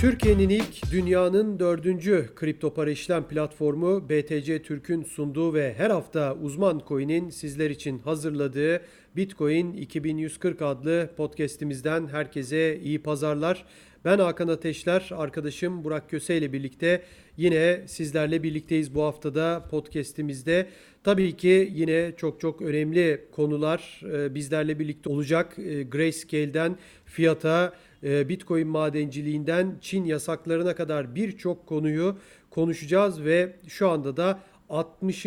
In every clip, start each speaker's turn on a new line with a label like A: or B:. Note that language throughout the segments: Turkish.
A: Türkiye'nin ilk, dünyanın dördüncü kripto para işlem platformu BTC Türk'ün sunduğu ve her hafta uzman coin'in sizler için hazırladığı Bitcoin 2140 adlı podcast'imizden herkese iyi pazarlar. Ben Hakan Ateşler, arkadaşım Burak Köse ile birlikte yine sizlerle birlikteyiz bu haftada podcast'imizde. Tabii ki yine çok çok önemli konular e, bizlerle birlikte olacak. E, Grayscale'den fiyata, Bitcoin madenciliğinden Çin yasaklarına kadar birçok konuyu konuşacağız ve şu anda da 60.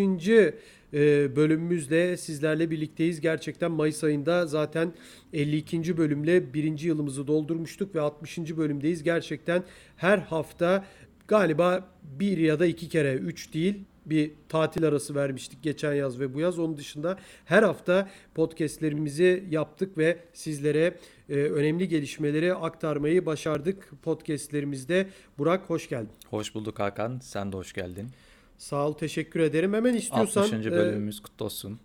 A: bölümümüzle sizlerle birlikteyiz. Gerçekten Mayıs ayında zaten 52. bölümle birinci yılımızı doldurmuştuk ve 60. bölümdeyiz. Gerçekten her hafta galiba bir ya da iki kere, üç değil bir tatil arası vermiştik geçen yaz ve bu yaz. Onun dışında her hafta podcastlerimizi yaptık ve sizlere e, önemli gelişmeleri aktarmayı başardık podcastlerimizde. Burak hoş geldin.
B: Hoş bulduk Hakan. Sen de hoş geldin.
A: Sağ ol, teşekkür ederim. Hemen istiyorsan...
B: 60. E, bölümümüz e, kutlu olsun.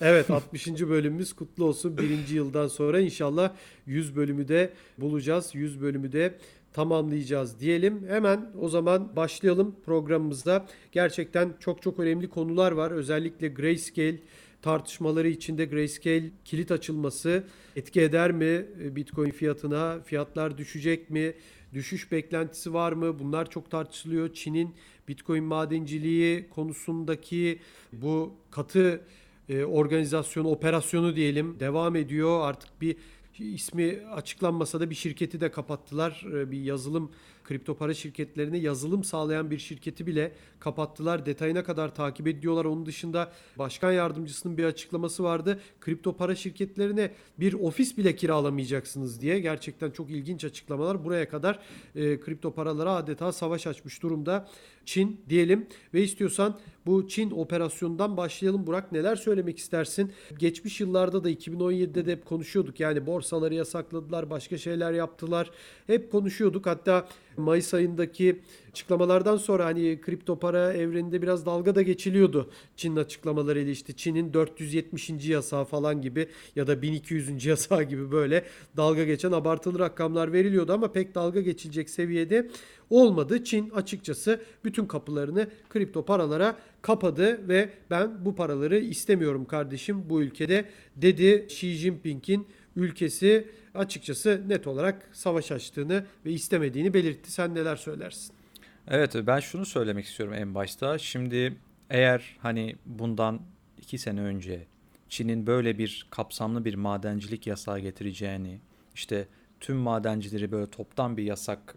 A: Evet 60. bölümümüz kutlu olsun. Birinci yıldan sonra inşallah 100 bölümü de bulacağız. 100 bölümü de tamamlayacağız diyelim. Hemen o zaman başlayalım programımızda. Gerçekten çok çok önemli konular var. Özellikle Grayscale tartışmaları içinde Grayscale kilit açılması etki eder mi Bitcoin fiyatına? Fiyatlar düşecek mi? Düşüş beklentisi var mı? Bunlar çok tartışılıyor. Çin'in Bitcoin madenciliği konusundaki bu katı e, organizasyonu, operasyonu diyelim devam ediyor. Artık bir ismi açıklanmasa da bir şirketi de kapattılar. E, bir yazılım kripto para şirketlerine yazılım sağlayan bir şirketi bile kapattılar. Detayına kadar takip ediyorlar. Onun dışında başkan yardımcısının bir açıklaması vardı. Kripto para şirketlerine bir ofis bile kiralamayacaksınız diye. Gerçekten çok ilginç açıklamalar. Buraya kadar e, kripto paralara adeta savaş açmış durumda. Çin diyelim ve istiyorsan bu Çin operasyonundan başlayalım. Burak neler söylemek istersin? Geçmiş yıllarda da 2017'de de hep konuşuyorduk. Yani borsaları yasakladılar, başka şeyler yaptılar. Hep konuşuyorduk. Hatta Mayıs ayındaki açıklamalardan sonra hani kripto para evreninde biraz dalga da geçiliyordu. Çin'in açıklamalarıyla işte Çin'in 470. yasağı falan gibi ya da 1200. yasağı gibi böyle dalga geçen abartılı rakamlar veriliyordu ama pek dalga geçilecek seviyede olmadı. Çin açıkçası bütün kapılarını kripto paralara kapadı ve ben bu paraları istemiyorum kardeşim bu ülkede dedi Xi Jinping'in ülkesi açıkçası net olarak savaş açtığını ve istemediğini belirtti. Sen neler söylersin?
B: Evet ben şunu söylemek istiyorum en başta. Şimdi eğer hani bundan iki sene önce Çin'in böyle bir kapsamlı bir madencilik yasağı getireceğini, işte tüm madencileri böyle toptan bir yasak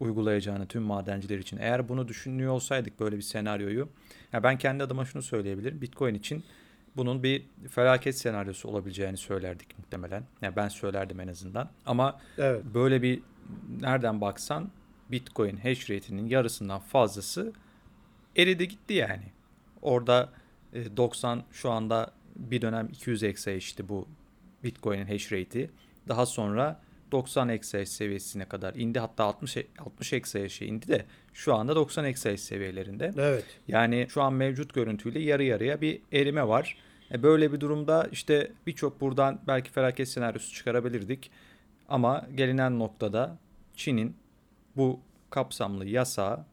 B: uygulayacağını tüm madenciler için eğer bunu düşünüyor olsaydık böyle bir senaryoyu ya ben kendi adıma şunu söyleyebilirim. Bitcoin için bunun bir felaket senaryosu olabileceğini söylerdik muhtemelen. Yani ben söylerdim en azından. Ama evet. böyle bir nereden baksan Bitcoin hash rate'inin yarısından fazlası eridi gitti yani. Orada 90 e, şu anda bir dönem 200 exahash'ti bu Bitcoin'in hash rate'i. Daha sonra 90 exahash seviyesine kadar indi. Hatta 60 60 exahash'e indi de şu anda 90 exahash seviyelerinde.
A: Evet.
B: Yani şu an mevcut görüntüyle yarı yarıya bir erime var. E böyle bir durumda işte birçok buradan belki felaket senaryosu çıkarabilirdik. Ama gelinen noktada Çin'in bu kapsamlı yasağı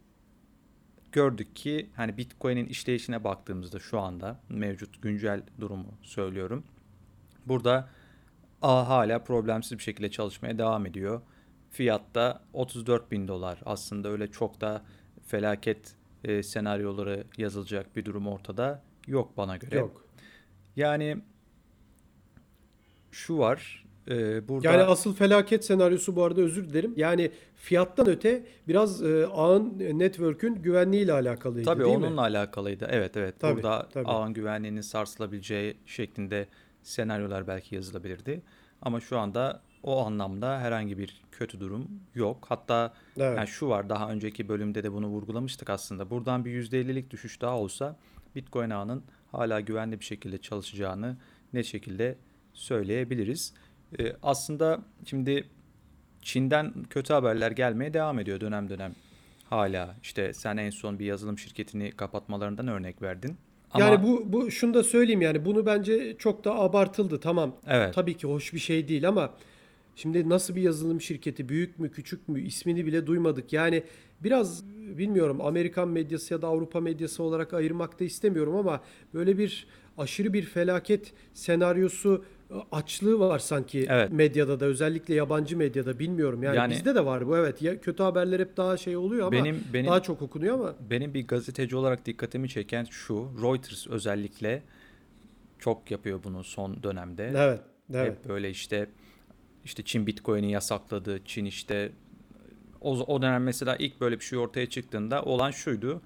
B: gördük ki hani Bitcoin'in işleyişine baktığımızda şu anda mevcut güncel durumu söylüyorum. Burada A hala problemsiz bir şekilde çalışmaya devam ediyor. Fiyatta 34 bin dolar aslında öyle çok da felaket e, senaryoları yazılacak bir durum ortada yok bana göre.
A: Yok.
B: Yani şu var.
A: E, burada... Yani asıl felaket senaryosu bu arada özür dilerim. Yani fiyattan öte biraz e, ağın network'ün güvenliğiyle alakalıydı
B: tabii
A: değil
B: onunla mi? alakalıydı. Evet evet. Tabii, burada tabii. ağın güvenliğinin sarsılabileceği şeklinde senaryolar belki yazılabilirdi. Ama şu anda o anlamda herhangi bir kötü durum yok. Hatta evet. yani şu var daha önceki bölümde de bunu vurgulamıştık aslında. Buradan bir %50'lik düşüş daha olsa Bitcoin ağının hala güvenli bir şekilde çalışacağını ne şekilde söyleyebiliriz. Ee, aslında şimdi Çin'den kötü haberler gelmeye devam ediyor dönem dönem hala. İşte sen en son bir yazılım şirketini kapatmalarından örnek verdin.
A: Ama... Yani bu bu şunu da söyleyeyim yani bunu bence çok da abartıldı tamam.
B: Evet.
A: Tabii ki hoş bir şey değil ama Şimdi nasıl bir yazılım şirketi, büyük mü, küçük mü, ismini bile duymadık. Yani biraz bilmiyorum Amerikan medyası ya da Avrupa medyası olarak ayırmak da istemiyorum ama böyle bir aşırı bir felaket senaryosu açlığı var sanki
B: Evet.
A: medyada da özellikle yabancı medyada bilmiyorum. Yani,
B: Yani-
A: bizde de var bu evet. Ya kötü haberler hep daha şey oluyor ama
B: Benim benim
A: daha çok okunuyor ama
B: benim bir gazeteci olarak dikkatimi çeken şu. Reuters özellikle çok yapıyor bunu son dönemde.
A: evet. Evet.
B: Hep böyle işte işte Çin Bitcoin'i yasakladı. Çin işte o, o dönem mesela ilk böyle bir şey ortaya çıktığında olan şuydu.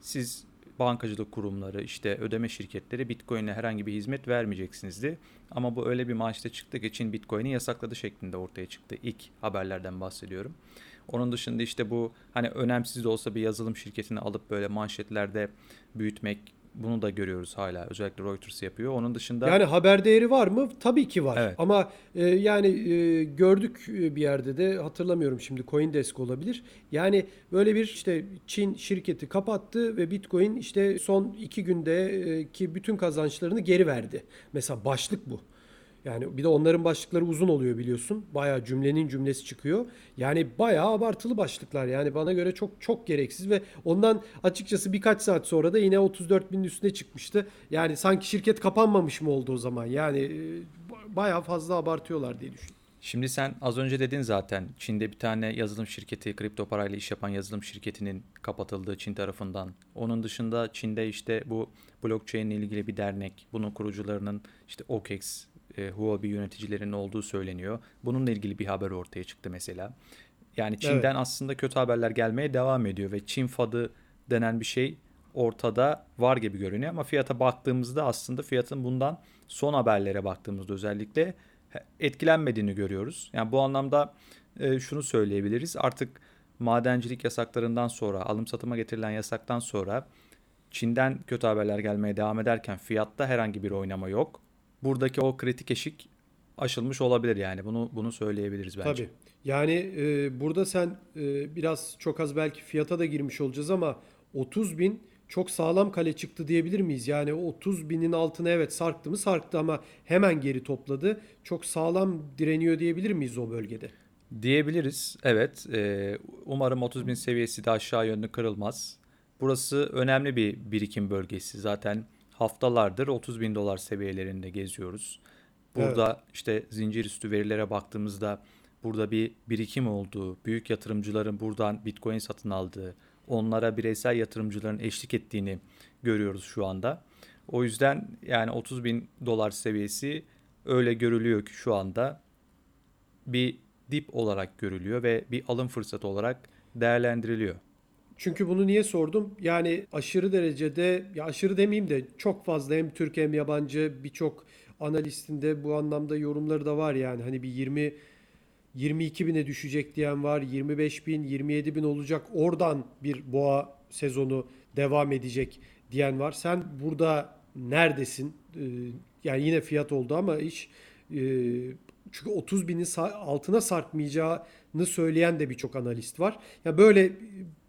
B: Siz bankacılık kurumları işte ödeme şirketleri Bitcoin'le herhangi bir hizmet vermeyeceksinizdi. Ama bu öyle bir maaşta çıktı ki Çin Bitcoin'i yasakladı şeklinde ortaya çıktı. İlk haberlerden bahsediyorum. Onun dışında işte bu hani önemsiz de olsa bir yazılım şirketini alıp böyle manşetlerde büyütmek bunu da görüyoruz hala. Özellikle Reuters yapıyor. Onun dışında
A: Yani haber değeri var mı? Tabii ki var.
B: Evet.
A: Ama e, yani e, gördük e, bir yerde de hatırlamıyorum şimdi CoinDesk olabilir. Yani böyle bir işte Çin şirketi kapattı ve Bitcoin işte son iki günde e, ki bütün kazançlarını geri verdi. Mesela başlık bu. Yani bir de onların başlıkları uzun oluyor biliyorsun. Bayağı cümlenin cümlesi çıkıyor. Yani bayağı abartılı başlıklar. Yani bana göre çok çok gereksiz ve ondan açıkçası birkaç saat sonra da yine 34 binin üstüne çıkmıştı. Yani sanki şirket kapanmamış mı oldu o zaman? Yani e, bayağı fazla abartıyorlar diye düşünüyorum.
B: Şimdi sen az önce dedin zaten Çin'de bir tane yazılım şirketi kripto parayla iş yapan yazılım şirketinin kapatıldığı Çin tarafından. Onun dışında Çin'de işte bu blockchain ile ilgili bir dernek, bunun kurucularının işte OKEX, e, Huobi yöneticilerinin olduğu söyleniyor. Bununla ilgili bir haber ortaya çıktı mesela. Yani Çin'den
A: Evet.
B: aslında kötü haberler gelmeye devam ediyor ve Çin fadı denen bir şey ortada var gibi görünüyor ama fiyata baktığımızda aslında fiyatın bundan son haberlere baktığımızda özellikle etkilenmediğini görüyoruz. Yani bu anlamda e, şunu söyleyebiliriz. Artık madencilik yasaklarından sonra, alım satıma getirilen yasaktan sonra Çin'den kötü haberler gelmeye devam ederken fiyatta herhangi bir oynama yok. Buradaki o kritik eşik aşılmış olabilir yani. Bunu bunu söyleyebiliriz bence.
A: Tabii. Yani e, burada sen e, biraz çok az belki fiyata da girmiş olacağız ama 30 bin çok sağlam kale çıktı diyebilir miyiz? Yani o 30 binin altına evet sarktı mı sarktı ama hemen geri topladı. Çok sağlam direniyor diyebilir miyiz o bölgede?
B: Diyebiliriz. Evet. Ee, umarım 30 bin seviyesi de aşağı yönlü kırılmaz. Burası önemli bir birikim bölgesi. Zaten haftalardır 30 bin dolar seviyelerinde geziyoruz. Burada işte zincir üstü verilere baktığımızda burada bir birikim olduğu, büyük yatırımcıların buradan Bitcoin satın aldığı, onlara bireysel yatırımcıların eşlik ettiğini görüyoruz şu anda. O yüzden yani 30 bin dolar seviyesi öyle görülüyor ki şu anda bir dip olarak görülüyor ve bir alım fırsatı olarak değerlendiriliyor.
A: Çünkü bunu niye sordum? Yani aşırı derecede, ya aşırı demeyeyim de çok fazla hem Türk hem yabancı birçok analistin de bu anlamda yorumları da var yani. Hani bir 20 22 bine düşecek diyen var, 25 bin, 27 bin olacak. Oradan bir boğa sezonu devam edecek diyen var. Sen burada neredesin? Ee, yani yine fiyat oldu ama iş e, çünkü 30 binin altına sarkmayacağını söyleyen de birçok analist var. Ya böyle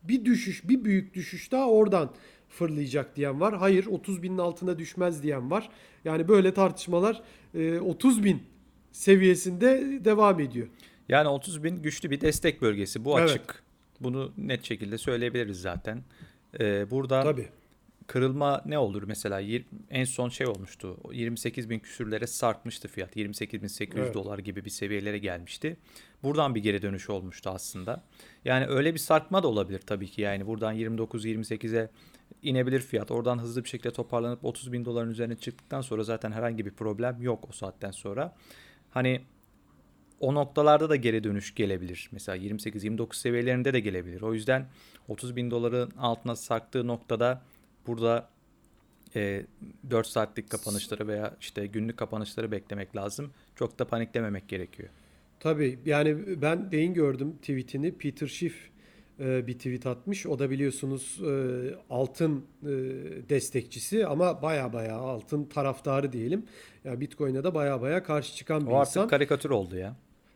A: bir düşüş, bir büyük düşüş daha oradan fırlayacak diyen var. Hayır 30 binin altına düşmez diyen var. Yani böyle tartışmalar e, 30 bin seviyesinde devam ediyor.
B: Yani 30 bin güçlü bir destek bölgesi. Bu
A: Evet.
B: açık. Bunu net şekilde söyleyebiliriz zaten. Ee, burada
A: Tabii.
B: Kırılma ne olur? Mesela en son şey olmuştu. 28 bin küsürlere sarkmıştı fiyat. 28 bin 800
A: Evet.
B: dolar gibi bir seviyelere gelmişti. Buradan bir geri dönüş olmuştu aslında. Yani öyle bir sarkma da olabilir tabii ki. Yani buradan 29-28'e inebilir fiyat. Oradan hızlı bir şekilde toparlanıp 30 bin doların üzerine çıktıktan sonra zaten herhangi bir problem yok o saatten sonra. Hani o noktalarda da geri dönüş gelebilir. Mesela 28-29 seviyelerinde de gelebilir. O yüzden 30 bin doların altına sarktığı noktada burada e, 4 saatlik kapanışları veya işte günlük kapanışları beklemek lazım. Çok da paniklememek gerekiyor.
A: Tabii yani ben deyin gördüm tweetini. Peter Schiff e, bir tweet atmış. O da biliyorsunuz e, altın e, destekçisi ama baya baya altın taraftarı diyelim. Ya Bitcoin'e de baya baya karşı çıkan bir
B: O artık
A: insan.
B: karikatür oldu ya.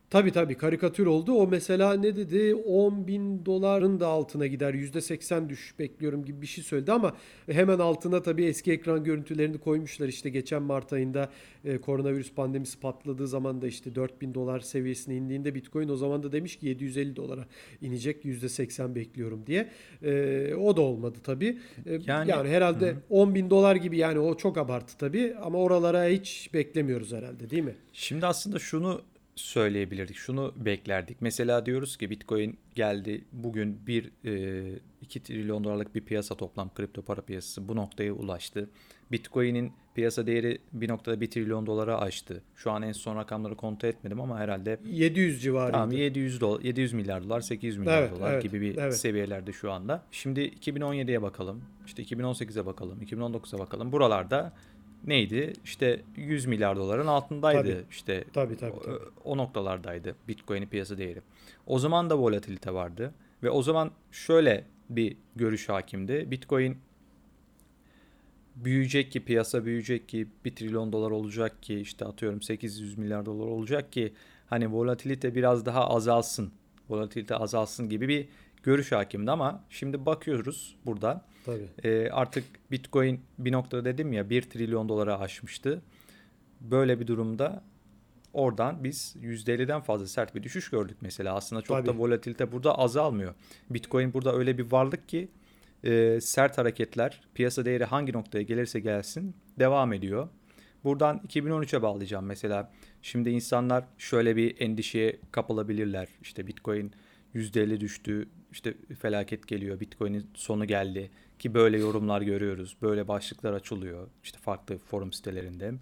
A: Tabii tabii karikatür oldu. O mesela ne dedi? 10 bin doların da altına gider. %80 düşüş bekliyorum gibi bir şey söyledi ama hemen altına tabii eski ekran görüntülerini koymuşlar. İşte geçen Mart ayında e, koronavirüs pandemisi patladığı zaman da işte 4 bin dolar seviyesine indiğinde Bitcoin o zaman da demiş ki 750 dolara inecek %80 bekliyorum diye. E, o da olmadı tabii. E, yani, yani herhalde hı. 10 bin dolar gibi yani o çok abartı tabii ama oralara hiç beklemiyoruz herhalde değil mi?
B: Şimdi aslında şunu söyleyebilirdik. Şunu beklerdik. Mesela diyoruz ki Bitcoin geldi bugün 1 2 e, trilyon dolarlık bir piyasa toplam kripto para piyasası bu noktaya ulaştı. Bitcoin'in piyasa değeri bir noktada 1 trilyon dolara aştı. Şu an en son rakamları kontrol etmedim ama herhalde
A: 700 civarında.
B: Tamam 700 dolar, 700 milyar dolar, 800 milyar evet, dolar evet, gibi bir evet. seviyelerde şu anda. Şimdi 2017'ye bakalım. İşte 2018'e bakalım, 2019'a bakalım. Buralarda neydi? İşte 100 milyar doların altındaydı. Tabii. İşte
A: tabii, tabii, tabii.
B: O, o noktalardaydı Bitcoin'in piyasa değeri. O zaman da volatilite vardı ve o zaman şöyle bir görüş hakimdi. Bitcoin büyüyecek ki piyasa büyüyecek ki 1 trilyon dolar olacak ki işte atıyorum 800 milyar dolar olacak ki hani volatilite biraz daha azalsın. Volatilite azalsın gibi bir görüş hakimdi ama şimdi bakıyoruz burada
A: Tabii.
B: E, artık Bitcoin bir noktada dedim ya 1 trilyon dolara aşmıştı. Böyle bir durumda oradan biz %50'den fazla sert bir düşüş gördük mesela. Aslında çok Tabii. da volatilite burada azalmıyor. Bitcoin burada öyle bir varlık ki e, sert hareketler piyasa değeri hangi noktaya gelirse gelsin devam ediyor. Buradan 2013'e bağlayacağım mesela. Şimdi insanlar şöyle bir endişeye kapılabilirler. İşte Bitcoin %50 düştü, işte felaket geliyor, Bitcoin'in sonu geldi ki böyle yorumlar görüyoruz. Böyle başlıklar açılıyor işte farklı forum sitelerinde.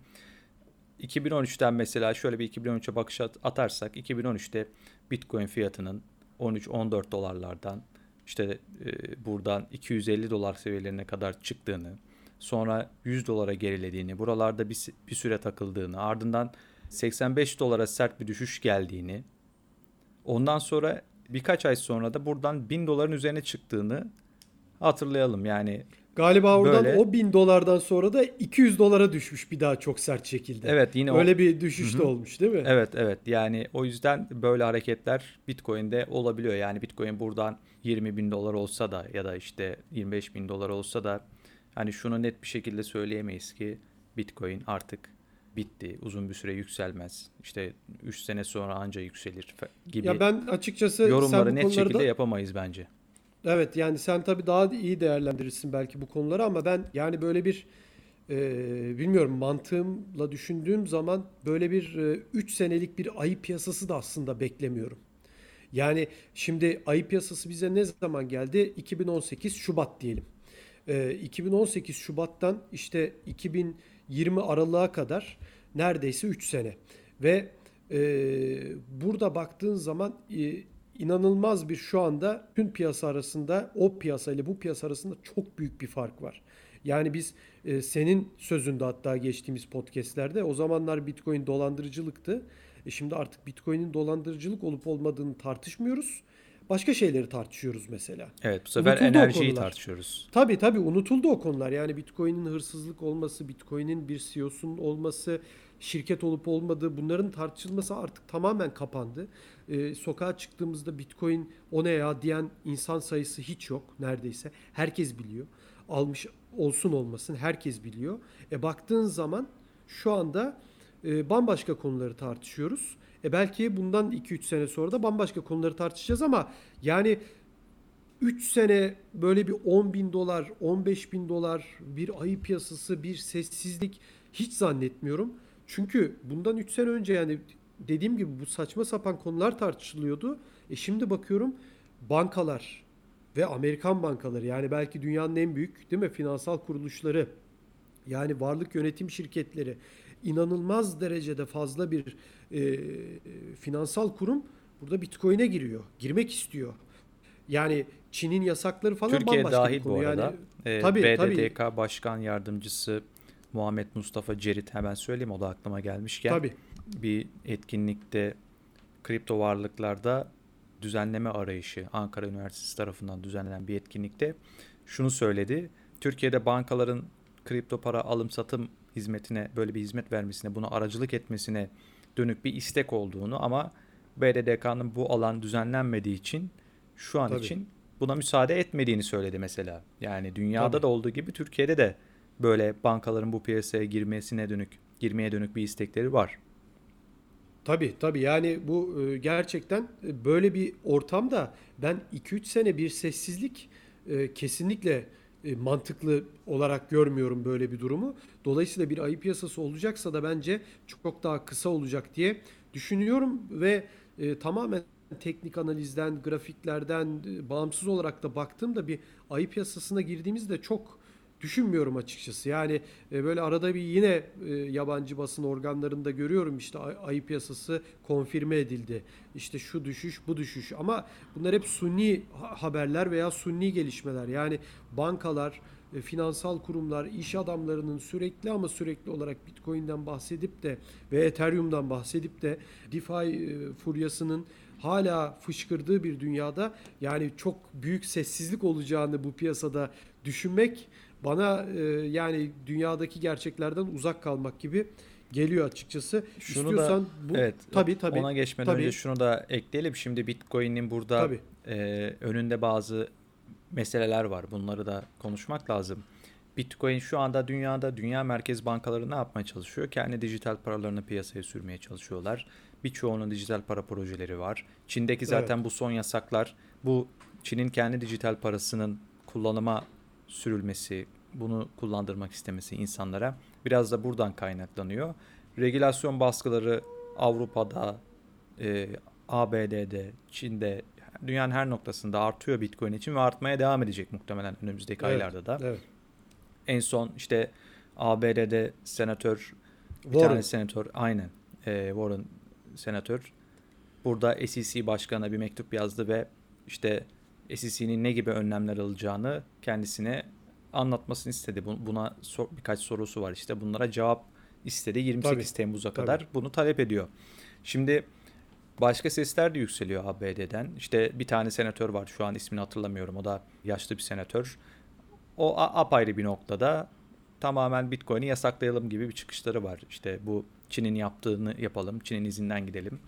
B: 2013'ten mesela şöyle bir 2013'e bakış atarsak 2013'te Bitcoin fiyatının 13-14 dolarlardan işte e, buradan 250 dolar seviyelerine kadar çıktığını, sonra 100 dolara gerilediğini, buralarda bir, bir süre takıldığını, ardından 85 dolara sert bir düşüş geldiğini, ondan sonra birkaç ay sonra da buradan 1000 doların üzerine çıktığını hatırlayalım. Yani
A: Galiba oradan böyle... o 1000 dolardan sonra da 200 dolara düşmüş bir daha çok sert şekilde.
B: Evet yine
A: öyle o... bir düşüş de olmuş değil mi?
B: Evet evet yani o yüzden böyle hareketler Bitcoin'de olabiliyor. Yani Bitcoin buradan 20 bin dolar olsa da ya da işte 25 bin dolar olsa da hani şunu net bir şekilde söyleyemeyiz ki Bitcoin artık bitti. Uzun bir süre yükselmez. İşte 3 sene sonra anca yükselir gibi.
A: Ya ben açıkçası
B: yorumları net şekilde da... yapamayız bence.
A: Evet yani sen tabii daha iyi değerlendirirsin belki bu konuları ama ben yani böyle bir e, bilmiyorum mantığımla düşündüğüm zaman böyle bir 3 e, senelik bir ayı piyasası da aslında beklemiyorum. Yani şimdi ayı piyasası bize ne zaman geldi? 2018 Şubat diyelim. E, 2018 Şubat'tan işte 2020 Aralık'a kadar neredeyse 3 sene ve e, burada baktığın zaman e, inanılmaz bir şu anda tüm piyasa arasında o piyasa ile bu piyasa arasında çok büyük bir fark var. Yani biz e, senin sözünde hatta geçtiğimiz podcastlerde o zamanlar Bitcoin dolandırıcılıktı. E şimdi artık Bitcoin'in dolandırıcılık olup olmadığını tartışmıyoruz. Başka şeyleri tartışıyoruz mesela.
B: Evet bu sefer unutuldu enerjiyi tartışıyoruz.
A: Tabii tabii unutuldu o konular. Yani Bitcoin'in hırsızlık olması, Bitcoin'in bir CEO'sunun olması, şirket olup olmadığı bunların tartışılması artık tamamen kapandı. Ee, sokağa çıktığımızda Bitcoin o ne ya diyen insan sayısı hiç yok neredeyse. Herkes biliyor. Almış olsun olmasın herkes biliyor. E baktığın zaman şu anda e, bambaşka konuları tartışıyoruz. E belki bundan 2-3 sene sonra da bambaşka konuları tartışacağız ama yani 3 sene böyle bir 10 bin dolar, 15 bin dolar bir ayı piyasası, bir sessizlik hiç zannetmiyorum. Çünkü bundan 3 sene önce yani dediğim gibi bu saçma sapan konular tartışılıyordu. E şimdi bakıyorum bankalar ve Amerikan bankaları yani belki dünyanın en büyük değil mi finansal kuruluşları yani varlık yönetim şirketleri inanılmaz derecede fazla bir e, finansal kurum burada Bitcoin'e giriyor. Girmek istiyor. Yani Çin'in yasakları falan
B: Türkiye
A: bambaşka
B: dahil bir konu. bu arada. Yani, ee, tabii, BDDK tabii. Başkan Yardımcısı Muhammed Mustafa Cerit hemen söyleyeyim o da aklıma gelmişken.
A: Tabii.
B: Bir etkinlikte kripto varlıklarda düzenleme arayışı Ankara Üniversitesi tarafından düzenlenen bir etkinlikte şunu söyledi. Türkiye'de bankaların kripto para alım satım hizmetine böyle bir hizmet vermesine, buna aracılık etmesine dönük bir istek olduğunu ama BDDK'nın bu alan düzenlenmediği için şu an
A: Tabii.
B: için buna müsaade etmediğini söyledi mesela. Yani dünyada
A: Tabii.
B: da olduğu gibi Türkiye'de de böyle bankaların bu piyasaya girmesine dönük girmeye dönük bir istekleri var.
A: Tabii tabii yani bu e, gerçekten e, böyle bir ortamda ben 2-3 sene bir sessizlik e, kesinlikle e, mantıklı olarak görmüyorum böyle bir durumu. Dolayısıyla bir ayı piyasası olacaksa da bence çok daha kısa olacak diye düşünüyorum ve e, tamamen teknik analizden, grafiklerden e, bağımsız olarak da baktığımda bir ayı piyasasına girdiğimizde çok düşünmüyorum açıkçası. Yani e, böyle arada bir yine e, yabancı basın organlarında görüyorum işte ay- ayı piyasası konfirme edildi. İşte şu düşüş, bu düşüş ama bunlar hep suni ha- haberler veya suni gelişmeler. Yani bankalar, e, finansal kurumlar, iş adamlarının sürekli ama sürekli olarak Bitcoin'den bahsedip de ve Ethereum'dan bahsedip de DeFi furyasının hala fışkırdığı bir dünyada yani çok büyük sessizlik olacağını bu piyasada düşünmek bana e, yani dünyadaki gerçeklerden uzak kalmak gibi geliyor açıkçası.
B: Şunu
A: İstiyorsan
B: da
A: bu
B: evet
A: tabii tabii.
B: ona geçmeden
A: tabii.
B: önce şunu da ekleyelim. Şimdi Bitcoin'in burada
A: Tabii.
B: e, önünde bazı meseleler var. Bunları da konuşmak lazım. Bitcoin şu anda dünyada dünya merkez bankaları ne yapmaya çalışıyor? Kendi dijital paralarını piyasaya sürmeye çalışıyorlar. Birçoğunun dijital para projeleri var. Çin'deki zaten bu son yasaklar bu Çin'in kendi dijital parasının kullanıma sürülmesi, bunu kullandırmak istemesi insanlara biraz da buradan kaynaklanıyor. Regülasyon baskıları Avrupa'da, e, ABD'de, Çin'de, dünyanın her noktasında artıyor Bitcoin için ve artmaya devam edecek muhtemelen önümüzdeki
A: Evet,
B: aylarda da.
A: Evet.
B: En son işte ABD'de senatör, bir
A: Warren.
B: tane senatör, aynen e, Warren senatör burada SEC başkanına bir mektup yazdı ve işte SEC'nin ne gibi önlemler alacağını kendisine anlatmasını istedi. Bu- Buna sor- birkaç sorusu var işte bunlara cevap istedi 28
A: Tabii,
B: Temmuz'a
A: tabii.
B: kadar bunu talep ediyor. Şimdi başka sesler de yükseliyor ABD'den. İşte bir tane senatör var şu an ismini hatırlamıyorum o da yaşlı bir senatör. O apayrı bir noktada tamamen Bitcoin'i yasaklayalım gibi bir çıkışları var. İşte bu Çin'in yaptığını yapalım, Çin'in izinden gidelim.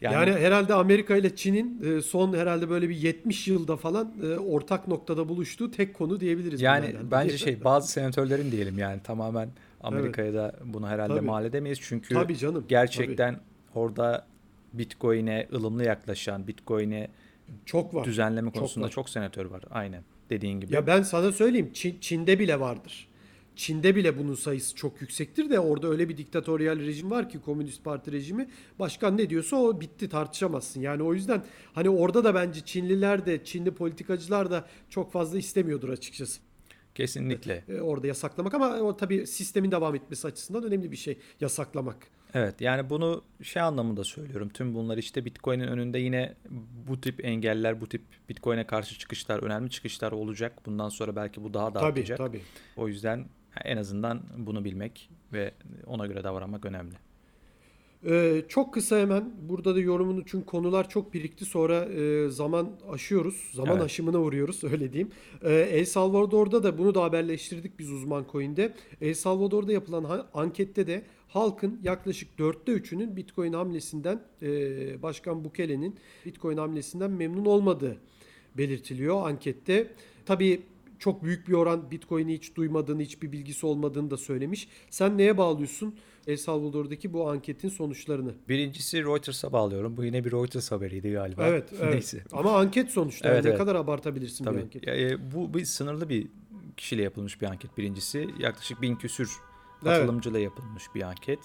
A: Yani, herhalde Amerika ile Çin'in e, son herhalde böyle bir 70 yılda falan e, ortak noktada buluştuğu tek konu diyebiliriz.
B: Yani
A: herhalde.
B: bence şey bazı senatörlerin diyelim yani tamamen Amerika'ya da bunu herhalde
A: Tabii.
B: mal edemeyiz. Çünkü
A: Tabii canım.
B: gerçekten orada Bitcoin'e ılımlı yaklaşan, Bitcoin'e
A: tabii. çok var.
B: düzenleme
A: Çok
B: konusunda
A: var.
B: çok senatör var. Aynen dediğin gibi.
A: Ya ben sana söyleyeyim Çin, Çin'de bile vardır. Çin'de bile bunun sayısı çok yüksektir de orada öyle bir diktatöryal rejim var ki Komünist Parti rejimi. Başkan ne diyorsa o bitti tartışamazsın. Yani o yüzden hani orada da bence Çinliler de Çinli politikacılar da çok fazla istemiyordur açıkçası.
B: Kesinlikle.
A: E, orada yasaklamak ama o tabii sistemin devam etmesi açısından önemli bir şey yasaklamak.
B: Evet yani bunu şey anlamında söylüyorum. Tüm bunlar işte Bitcoin'in önünde yine bu tip engeller, bu tip Bitcoin'e karşı çıkışlar, önemli çıkışlar olacak. Bundan sonra belki bu daha da
A: Tabii
B: artacak.
A: tabii.
B: O yüzden en azından bunu bilmek ve ona göre davranmak önemli.
A: Ee, çok kısa hemen burada da yorumunu çünkü konular çok birikti sonra e, zaman aşıyoruz. Zaman
B: Evet.
A: aşımına uğruyoruz öyle diyeyim. Ee, El Salvador'da da bunu da haberleştirdik biz uzman coin'de. El Salvador'da yapılan ankette de halkın yaklaşık dörtte üçünün Bitcoin hamlesinden e, Başkan Bukele'nin Bitcoin hamlesinden memnun olmadığı belirtiliyor ankette. Tabii çok büyük bir oran Bitcoin'i hiç duymadığını, hiçbir bilgisi olmadığını da söylemiş. Sen neye bağlıyorsun El Salvador'daki bu anketin sonuçlarını?
B: Birincisi Reuters'a bağlıyorum. Bu yine bir Reuters haberiydi galiba.
A: Evet, evet.
B: Neyse.
A: Ama anket sonuçta.
B: Evet,
A: ne
B: evet.
A: kadar abartabilirsin bir
B: Tabii.
A: anket?
B: Ya, e, bu bir sınırlı bir kişiyle yapılmış bir anket birincisi. Yaklaşık bin küsür
A: Evet.
B: katılımcıyla yapılmış bir anket.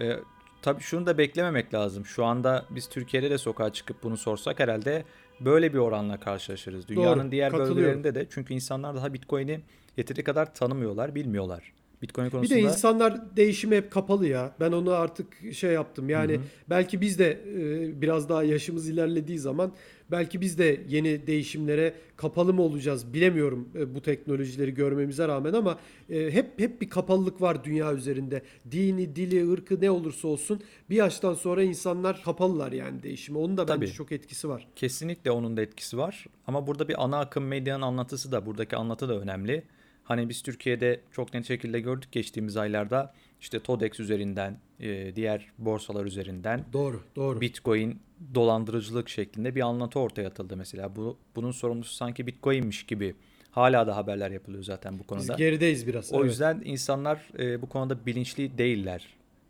B: E, tabii şunu da beklememek lazım. Şu anda biz Türkiye'de de sokağa çıkıp bunu sorsak herhalde böyle bir oranla karşılaşırız. Dünyanın
A: Doğru,
B: diğer bölgelerinde de çünkü insanlar daha Bitcoin'i yeteri kadar tanımıyorlar, bilmiyorlar. Bitcoin
A: Bir
B: konusunda
A: de insanlar değişime hep kapalı ya. Ben onu artık şey yaptım. Yani belki biz de e, biraz daha yaşımız ilerlediği zaman belki biz de yeni değişimlere kapalı mı olacağız bilemiyorum e, bu teknolojileri görmemize rağmen ama e, hep hep bir kapalılık var dünya üzerinde. Dini, dili, ırkı ne olursa olsun bir yaştan sonra insanlar kapalılar yani değişime. Onun da bence
B: Tabii.
A: çok etkisi var.
B: Kesinlikle onun da etkisi var. Ama burada bir ana akım medyanın anlatısı da buradaki anlatı da önemli. Hani biz Türkiye'de çok net şekilde gördük geçtiğimiz aylarda işte TODEX üzerinden, e, diğer borsalar üzerinden
A: Doğru, doğru.
B: Bitcoin dolandırıcılık şeklinde bir anlatı ortaya atıldı mesela. Bu bunun sorumlusu sanki Bitcoin'miş gibi. Hala da haberler yapılıyor zaten bu
A: Biz
B: konuda.
A: gerideyiz biraz.
B: O
A: evet.
B: yüzden insanlar e, bu konuda bilinçli değiller.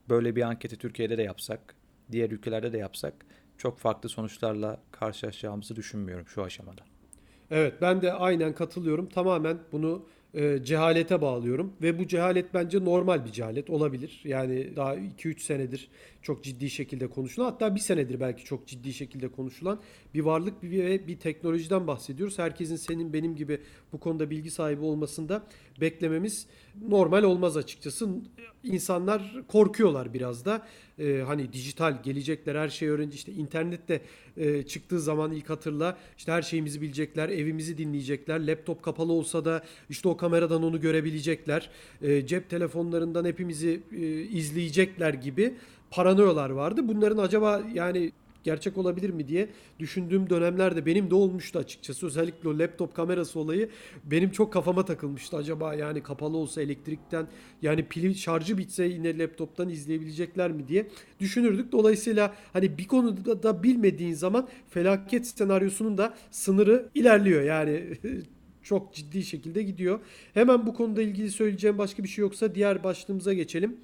B: Böyle bir anketi Türkiye'de de yapsak, diğer ülkelerde de yapsak çok farklı sonuçlarla karşılaşacağımızı düşünmüyorum şu aşamada.
A: Evet ben de aynen katılıyorum. Tamamen bunu e, cehalete bağlıyorum ve bu cehalet bence normal bir cehalet olabilir. Yani daha 2-3 senedir çok ciddi şekilde konuşulan hatta bir senedir belki çok ciddi şekilde konuşulan bir varlık ve bir teknolojiden bahsediyoruz. Herkesin senin benim gibi bu konuda bilgi sahibi olmasında beklememiz normal olmaz açıkçası. İnsanlar korkuyorlar biraz da. Ee, hani dijital gelecekler her şeyi öğrenci işte internette e, çıktığı zaman ilk hatırla işte her şeyimizi bilecekler evimizi dinleyecekler laptop kapalı olsa da işte o kameradan onu görebilecekler Ee, cep telefonlarından hepimizi e, izleyecekler gibi paranoyalar vardı bunların acaba yani gerçek olabilir mi diye düşündüğüm dönemlerde benim de olmuştu açıkçası. Özellikle o laptop kamerası olayı benim çok kafama takılmıştı. Acaba yani kapalı olsa elektrikten yani pili şarjı bitse yine laptoptan izleyebilecekler mi diye düşünürdük. Dolayısıyla hani bir konuda da bilmediğin zaman felaket senaryosunun da sınırı ilerliyor. Yani çok ciddi şekilde gidiyor. Hemen bu konuda ilgili söyleyeceğim başka bir şey yoksa diğer başlığımıza geçelim.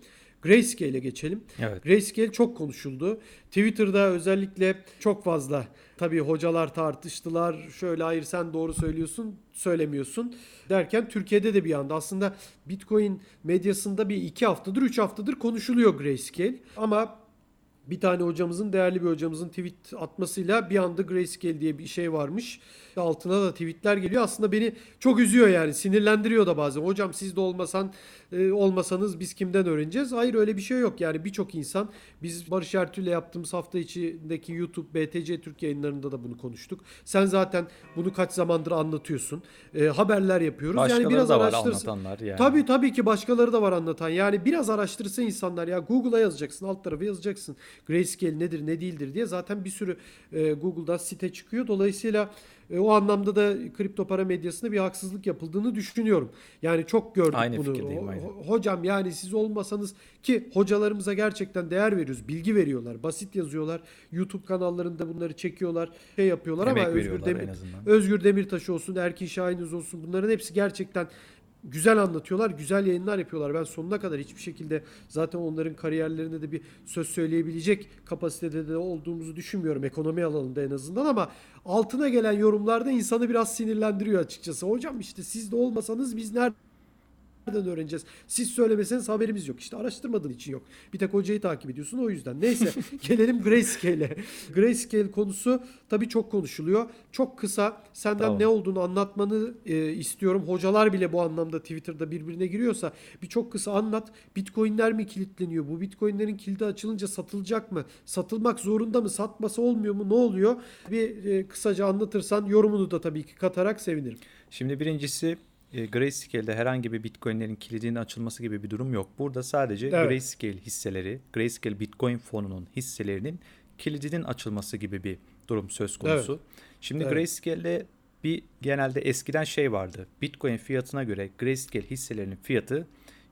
A: Grayscale'e geçelim.
B: Evet.
A: Grayscale çok konuşuldu. Twitter'da özellikle çok fazla tabii hocalar tartıştılar. Şöyle hayır sen doğru söylüyorsun, söylemiyorsun derken Türkiye'de de bir anda aslında Bitcoin medyasında bir iki haftadır, üç haftadır konuşuluyor Grayscale. Ama bir tane hocamızın, değerli bir hocamızın tweet atmasıyla bir anda Grayscale diye bir şey varmış. Altına da tweetler geliyor. Aslında beni çok üzüyor yani. Sinirlendiriyor da bazen. Hocam siz de olmasan e, olmasanız biz kimden öğreneceğiz? Hayır öyle bir şey yok. Yani birçok insan biz Barış Ertül'le yaptığımız hafta içindeki YouTube BTC Türk yayınlarında da bunu konuştuk. Sen zaten bunu kaç zamandır anlatıyorsun. E, haberler yapıyoruz.
B: Başkaları
A: yani biraz
B: da var
A: araştırsın.
B: anlatanlar yani.
A: Tabii tabii ki başkaları da var anlatan. Yani biraz araştırsa insanlar ya Google'a yazacaksın, alt tarafa yazacaksın. Grayscale nedir, ne değildir diye zaten bir sürü e, Google'dan site çıkıyor. Dolayısıyla e, o anlamda da kripto para medyasında bir haksızlık yapıldığını düşünüyorum. Yani çok gördük
B: Aynı
A: bunu.
B: fikirdeyim,
A: ho- hocam yani siz olmasanız ki hocalarımıza gerçekten değer veriyoruz. Bilgi veriyorlar, basit yazıyorlar. YouTube kanallarında bunları çekiyorlar, şey yapıyorlar
B: Emek
A: ama Özgür Demir. Özgür Demirtaş olsun, Erkin Şahinöz olsun bunların hepsi gerçekten güzel anlatıyorlar, güzel yayınlar yapıyorlar. Ben sonuna kadar hiçbir şekilde zaten onların kariyerlerinde de bir söz söyleyebilecek kapasitede de olduğumuzu düşünmüyorum ekonomi alanında en azından ama altına gelen yorumlarda insanı biraz sinirlendiriyor açıkçası. Hocam işte siz de olmasanız biz nerede Nereden öğreneceğiz? Siz söylemeseniz haberimiz yok. İşte araştırmadığın için yok. Bir tek hocayı takip ediyorsun o yüzden. Neyse gelelim Grayscale'e. Grayscale konusu tabii çok konuşuluyor. Çok kısa senden
B: Tamam.
A: ne olduğunu anlatmanı e, istiyorum. Hocalar bile bu anlamda Twitter'da birbirine giriyorsa bir çok kısa anlat. Bitcoin'ler mi kilitleniyor? Bu Bitcoin'lerin kilidi açılınca satılacak mı? Satılmak zorunda mı? Satması olmuyor mu? Ne oluyor? Bir e, kısaca anlatırsan yorumunu da tabii ki katarak sevinirim.
B: Şimdi birincisi e, Grayscale'de herhangi bir Bitcoin'lerin kilidinin açılması gibi bir durum yok. Burada sadece
A: Evet.
B: Grayscale hisseleri, Grayscale Bitcoin fonunun hisselerinin kilidinin açılması gibi bir durum söz konusu. Şimdi
A: Evet.
B: Grayscale'de bir genelde eskiden şey vardı. Bitcoin fiyatına göre Grayscale hisselerinin fiyatı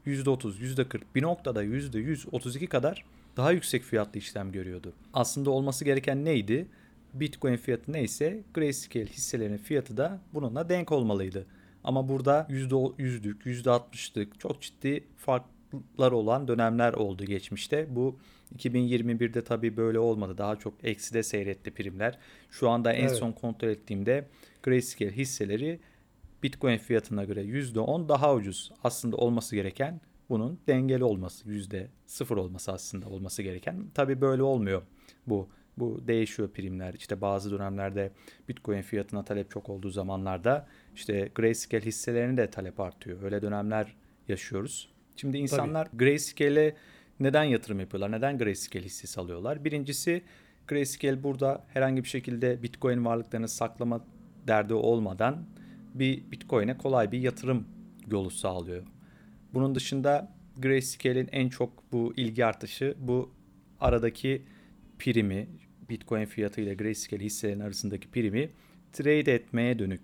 B: %30, %40, bir noktada %132 kadar daha yüksek fiyatlı işlem görüyordu. Aslında olması gereken neydi? Bitcoin fiyatı neyse Grayscale hisselerinin fiyatı da bununla denk olmalıydı. Ama burada %100'lük, %60'lık çok ciddi farklar olan dönemler oldu geçmişte. Bu 2021'de tabii böyle olmadı. Daha çok ekside seyretti primler. Şu anda en
A: Evet.
B: son kontrol ettiğimde Grayscale hisseleri Bitcoin fiyatına göre %10 daha ucuz. Aslında olması gereken bunun dengeli olması, %0 olması aslında olması gereken. Tabii böyle olmuyor bu. Bu değişiyor primler. İşte bazı dönemlerde Bitcoin fiyatına talep çok olduğu zamanlarda işte Grayscale hisselerine de talep artıyor. Öyle dönemler yaşıyoruz. Şimdi insanlar Grayscale'e neden yatırım yapıyorlar? Neden Grayscale hissesi alıyorlar? Birincisi Grayscale burada herhangi bir şekilde Bitcoin varlıklarını saklama derdi olmadan bir Bitcoin'e kolay bir yatırım yolu sağlıyor. Bunun dışında Grayscale'in en çok bu ilgi artışı bu aradaki primi Bitcoin fiyatı ile Grayscale hisselerin arasındaki primi trade etmeye dönük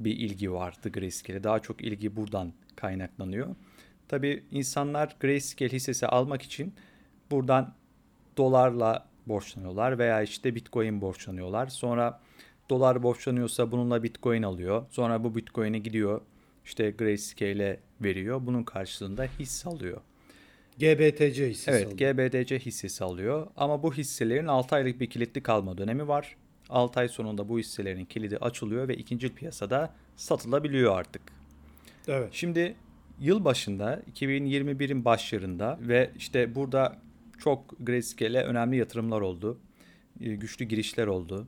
B: bir ilgi vardı Grayscale'e. Daha çok ilgi buradan kaynaklanıyor. Tabii insanlar Grayscale hissesi almak için buradan dolarla borçlanıyorlar veya işte Bitcoin borçlanıyorlar. Sonra dolar borçlanıyorsa bununla Bitcoin alıyor. Sonra bu Bitcoin'i gidiyor işte Grayscale'e veriyor. Bunun karşılığında hisse alıyor.
A: GBTC hissesi
B: Evet,
A: alıyor.
B: GBDC hissesi alıyor. Ama bu hisselerin 6 aylık bir kilitli kalma dönemi var. 6 ay sonunda bu hisselerin kilidi açılıyor ve ikinci piyasada satılabiliyor artık.
A: Evet.
B: Şimdi yıl başında 2021'in başlarında ve işte burada çok Grayscale'e önemli yatırımlar oldu. E, Güçlü girişler oldu.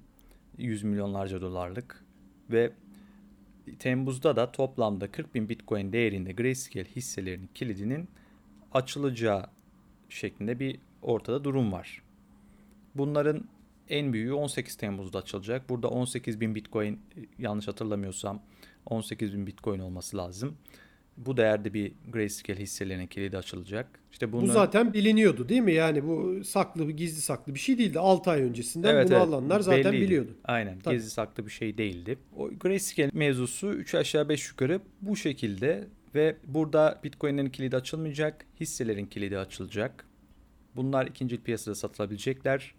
B: 100 milyonlarca dolarlık ve Temmuz'da da toplamda 40 bin Bitcoin değerinde Grayscale hisselerinin kilidinin açılacağı şeklinde bir ortada durum var. Bunların en büyüğü 18 Temmuz'da açılacak. Burada 18 bin Bitcoin yanlış hatırlamıyorsam 18 bin Bitcoin olması lazım. Bu değerde bir Grayscale hisselerinin kilidi açılacak. İşte
A: Bu
B: bunlar...
A: zaten biliniyordu değil mi? Yani bu saklı, gizli saklı bir şey değildi. 6 ay öncesinden
B: Evet,
A: bunu
B: evet.
A: alanlar zaten
B: Belliydi.
A: biliyordu.
B: Aynen.
A: Tabii.
B: Gizli saklı bir şey değildi. O Grayscale mevzusu 3 aşağı 5 yukarı bu şekilde ve burada Bitcoin'lerin kilidi açılmayacak, hisselerin kilidi açılacak. Bunlar ikinci piyasada satılabilecekler.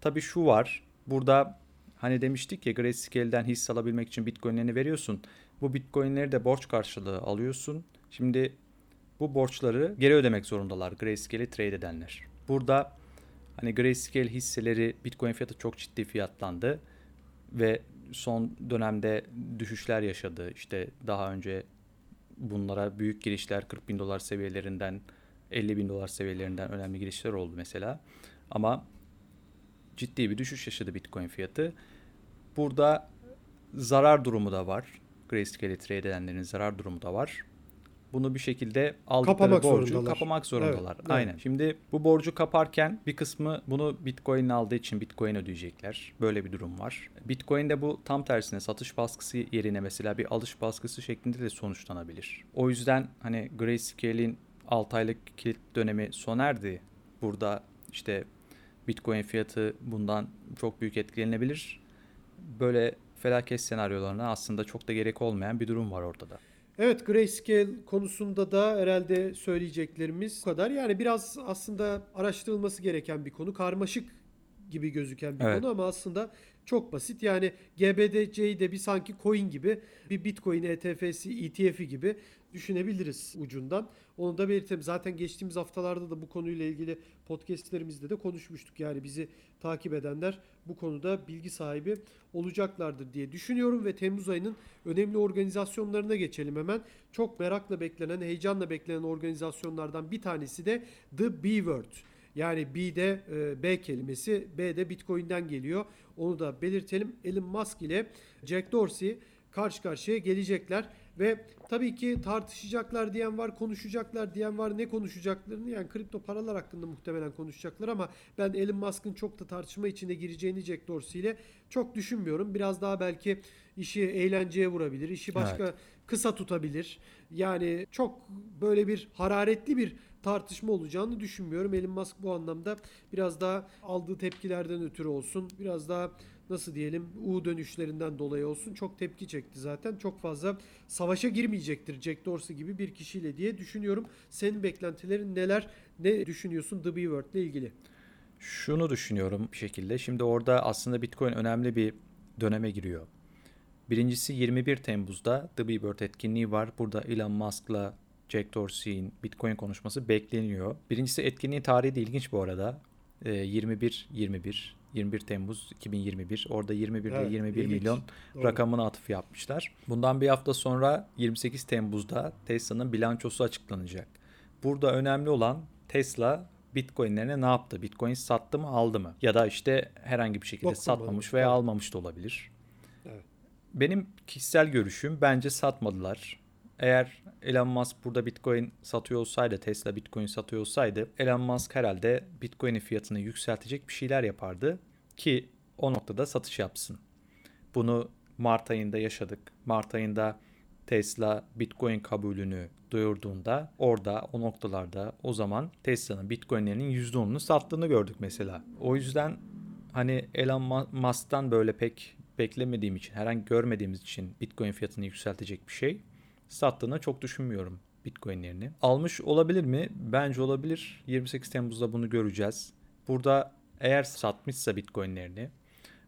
B: Tabii şu var. Burada hani demiştik ya Grayscale'den hisse alabilmek için Bitcoin'lerini veriyorsun. Bu Bitcoin'leri de borç karşılığı alıyorsun. Şimdi bu borçları geri ödemek zorundalar Grayscale'i trade edenler. Burada hani Grayscale hisseleri Bitcoin fiyatı çok ciddi fiyatlandı ve son dönemde düşüşler yaşadı. İşte daha önce bunlara büyük girişler 40 bin dolar seviyelerinden 50 bin dolar seviyelerinden önemli girişler oldu mesela. Ama ciddi bir düşüş yaşadı Bitcoin fiyatı. Burada zarar durumu da var. Grayscale'i trade edenlerin zarar durumu da var. Bunu bir şekilde aldıkları
A: Kapamak
B: borcu
A: zorundalar.
B: kapamak zorundalar.
A: Evet, evet.
B: Aynen. Şimdi bu borcu kaparken bir kısmı bunu Bitcoin aldığı için Bitcoin ödeyecekler. Böyle bir durum var. Bitcoin'de bu tam tersine satış baskısı yerine mesela bir alış baskısı şeklinde de sonuçlanabilir. O yüzden hani Grayscale'in 6 aylık kilit dönemi sona erdi. Burada işte Bitcoin fiyatı bundan çok büyük etkilenebilir. Böyle felaket senaryolarına aslında çok da gerek olmayan bir durum var ortada.
A: Evet Grayscale konusunda da herhalde söyleyeceklerimiz bu kadar. Yani biraz aslında araştırılması gereken bir konu. Karmaşık gibi gözüken bir
B: Evet.
A: konu ama aslında çok basit. Yani GBDC'yi de bir sanki coin gibi bir Bitcoin ETF'si, ETF'i gibi düşünebiliriz ucundan. Onu da belirtelim. Zaten geçtiğimiz haftalarda da bu konuyla ilgili podcastlerimizde de konuşmuştuk. Yani bizi takip edenler bu konuda bilgi sahibi olacaklardır diye düşünüyorum ve Temmuz ayının önemli organizasyonlarına geçelim hemen. Çok merakla beklenen, heyecanla beklenen organizasyonlardan bir tanesi de The B Word. Yani B'de e, B kelimesi, B'de Bitcoin'den geliyor. Onu da belirtelim. Elon Musk ile Jack Dorsey karşı karşıya gelecekler ve tabii ki tartışacaklar diyen var, konuşacaklar diyen var. Ne konuşacaklarını yani kripto paralar hakkında muhtemelen konuşacaklar ama ben Elon Musk'ın çok da tartışma içine gireceğini Jack Dorsey ile çok düşünmüyorum. Biraz daha belki işi eğlenceye vurabilir, işi başka kısa tutabilir. Yani çok böyle bir hararetli bir tartışma olacağını düşünmüyorum. Elon Musk bu anlamda biraz daha aldığı tepkilerden ötürü olsun. Biraz daha nasıl diyelim U dönüşlerinden dolayı olsun. Çok tepki çekti zaten. Çok fazla savaşa girmeyecektir Jack Dorsey gibi bir kişiyle diye düşünüyorum. Senin beklentilerin neler? Ne düşünüyorsun The B-Word ile ilgili?
B: Şunu düşünüyorum bir şekilde. Şimdi orada aslında Bitcoin önemli bir döneme giriyor. Birincisi 21 Temmuz'da The Bird etkinliği var. Burada Elon Musk'la Jack Dorsey'in Bitcoin konuşması bekleniyor. Birincisi etkinliğin tarihi de ilginç bu arada. Ee, 21 21 21 Temmuz 2021. Orada 21
A: Evet,
B: ile 21
A: ilginç.
B: milyon
A: Doğru.
B: rakamına atıf yapmışlar. Bundan bir hafta sonra 28 Temmuz'da Tesla'nın bilançosu açıklanacak. Burada önemli olan Tesla Bitcoin'lerine ne yaptı? Bitcoin sattı mı, aldı mı? Ya da işte herhangi bir şekilde
A: Dokunmadı.
B: satmamış veya
A: Evet.
B: almamış da olabilir.
A: Evet.
B: Benim kişisel görüşüm bence satmadılar. Eğer Elon Musk burada Bitcoin satıyor olsaydı, Tesla Bitcoin satıyor olsaydı Elon Musk herhalde Bitcoin'in fiyatını yükseltecek bir şeyler yapardı ki o noktada satış yapsın. Bunu Mart ayında yaşadık. Mart ayında Tesla Bitcoin kabulünü duyurduğunda orada o noktalarda o zaman Tesla'nın Bitcoin'lerinin %10'unu sattığını gördük mesela. O yüzden hani Elon Musk'tan böyle pek beklemediğim için, herhangi görmediğimiz için Bitcoin fiyatını yükseltecek bir şey sattığını çok düşünmüyorum Bitcoin'lerini. Almış olabilir mi? Bence olabilir. 28 Temmuz'da bunu göreceğiz. Burada eğer satmışsa Bitcoin'lerini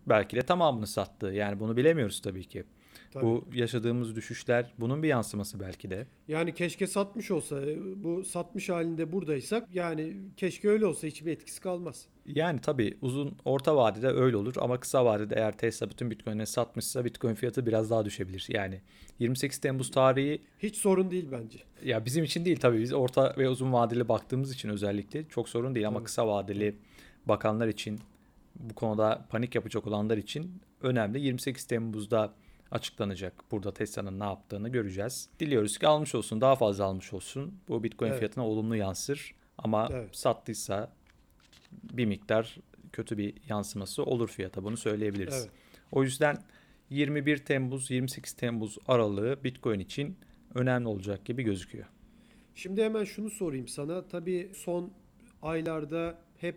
B: belki de tamamını sattı. Yani bunu bilemiyoruz tabii ki.
A: Tabii.
B: Bu yaşadığımız düşüşler bunun bir yansıması belki de.
A: Yani keşke satmış olsa bu satmış halinde buradaysak yani keşke öyle olsa hiçbir etkisi kalmaz.
B: Yani tabii uzun orta vadede öyle olur ama kısa vadede eğer Tesla bütün Bitcoin'leri satmışsa Bitcoin fiyatı biraz daha düşebilir. Yani 28 Temmuz tarihi
A: Hiç sorun değil bence.
B: ya bizim için değil tabii biz orta ve uzun vadeli baktığımız için özellikle çok sorun değil ama
A: Tabii.
B: kısa vadeli bakanlar için bu konuda panik yapacak olanlar için önemli. 28 Temmuz'da açıklanacak burada Tesla'nın ne yaptığını göreceğiz. Diliyoruz ki almış olsun, daha fazla almış olsun. Bu Bitcoin
A: Evet.
B: fiyatına olumlu yansır ama
A: Evet.
B: sattıysa bir miktar kötü bir yansıması olur fiyata bunu söyleyebiliriz.
A: Evet.
B: O yüzden 21 Temmuz 28 Temmuz aralığı Bitcoin için önemli olacak gibi gözüküyor.
A: Şimdi hemen şunu sorayım sana. Tabii son aylarda hep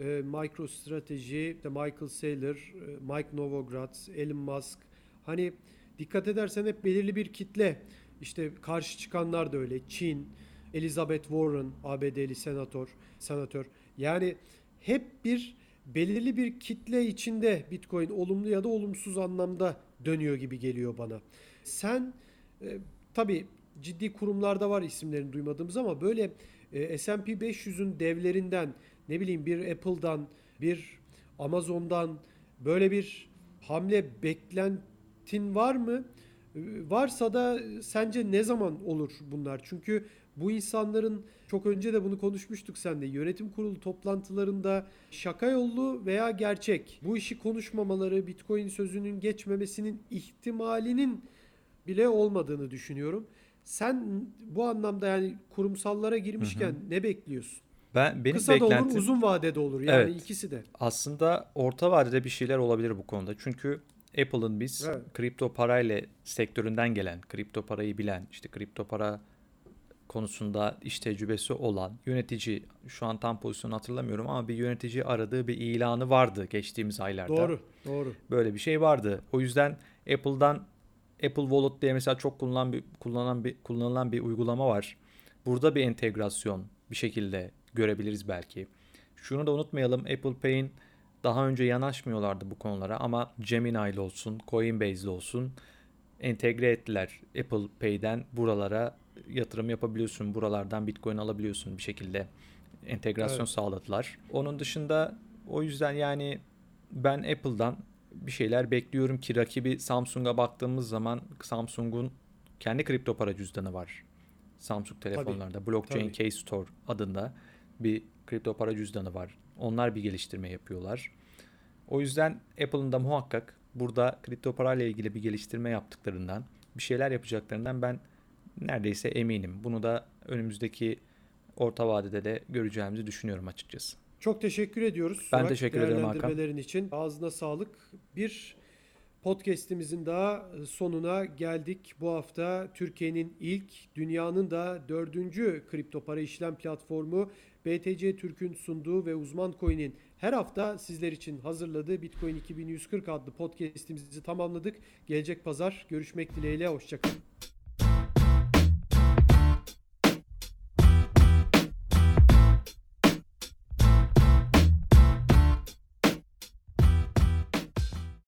A: e, MicroStrategy, işte Michael Saylor, e, Mike Novogratz, Elon Musk hani dikkat edersen hep belirli bir kitle işte karşı çıkanlar da öyle. Çin, Elizabeth Warren, ABD'li senatör, senatör. Yani hep bir belirli bir kitle içinde Bitcoin olumlu ya da olumsuz anlamda dönüyor gibi geliyor bana. Sen e, tabii ciddi kurumlarda var isimlerini duymadığımız ama böyle e, S&P 500'ün devlerinden ne bileyim bir Apple'dan bir Amazon'dan böyle bir hamle beklentin var mı? E, Varsa da sence ne zaman olur bunlar? Çünkü bu insanların çok önce de bunu konuşmuştuk seninle. Yönetim kurulu toplantılarında şaka yollu veya gerçek bu işi konuşmamaları, Bitcoin sözünün geçmemesinin ihtimalinin bile olmadığını düşünüyorum. Sen bu anlamda yani kurumsallara girmişken ne bekliyorsun?
B: Ben benim
A: Kısa da olur,
B: beklentim
A: uzun vadede olur. Yani
B: Evet.
A: ikisi de.
B: aslında orta vadede bir şeyler olabilir bu konuda. Çünkü Apple'ın biz
A: Evet.
B: kripto parayla sektöründen gelen, kripto parayı bilen, işte kripto para konusunda iş tecrübesi olan yönetici şu an tam pozisyonu hatırlamıyorum ama bir yönetici aradığı bir ilanı vardı geçtiğimiz aylarda.
A: Doğru, doğru.
B: Böyle bir şey vardı. O yüzden Apple'dan Apple Wallet diye mesela çok kullanılan bir kullanılan bir kullanılan bir uygulama var. Burada bir entegrasyon bir şekilde görebiliriz belki. Şunu da unutmayalım. Apple Pay'in daha önce yanaşmıyorlardı bu konulara ama Gemini ile olsun, Coinbase ile olsun entegre ettiler. Apple Pay'den buralara yatırım yapabiliyorsun. Buralardan Bitcoin alabiliyorsun bir şekilde. Entegrasyon
A: Evet.
B: sağladılar. Onun dışında o yüzden yani ben Apple'dan bir şeyler bekliyorum ki rakibi Samsung'a baktığımız zaman Samsung'un kendi kripto para cüzdanı var. Samsung telefonlarda Blockchain
A: tabii.
B: Key Store adında bir kripto para cüzdanı var. Onlar bir geliştirme yapıyorlar. O yüzden Apple'ın da muhakkak burada kripto parayla ilgili bir geliştirme yaptıklarından, bir şeyler yapacaklarından ben neredeyse eminim. Bunu da önümüzdeki orta vadede de göreceğimizi düşünüyorum açıkçası.
A: Çok teşekkür ediyoruz.
B: Ben
A: Surak,
B: teşekkür ederim Hakan.
A: için. Ağzına sağlık. Bir podcast'imizin daha sonuna geldik. Bu hafta Türkiye'nin ilk, dünyanın da dördüncü kripto para işlem platformu BTC Türk'ün sunduğu ve Uzman Coin'in her hafta sizler için hazırladığı Bitcoin 2140 adlı podcast'imizi tamamladık. Gelecek pazar görüşmek dileğiyle. Hoşçakalın.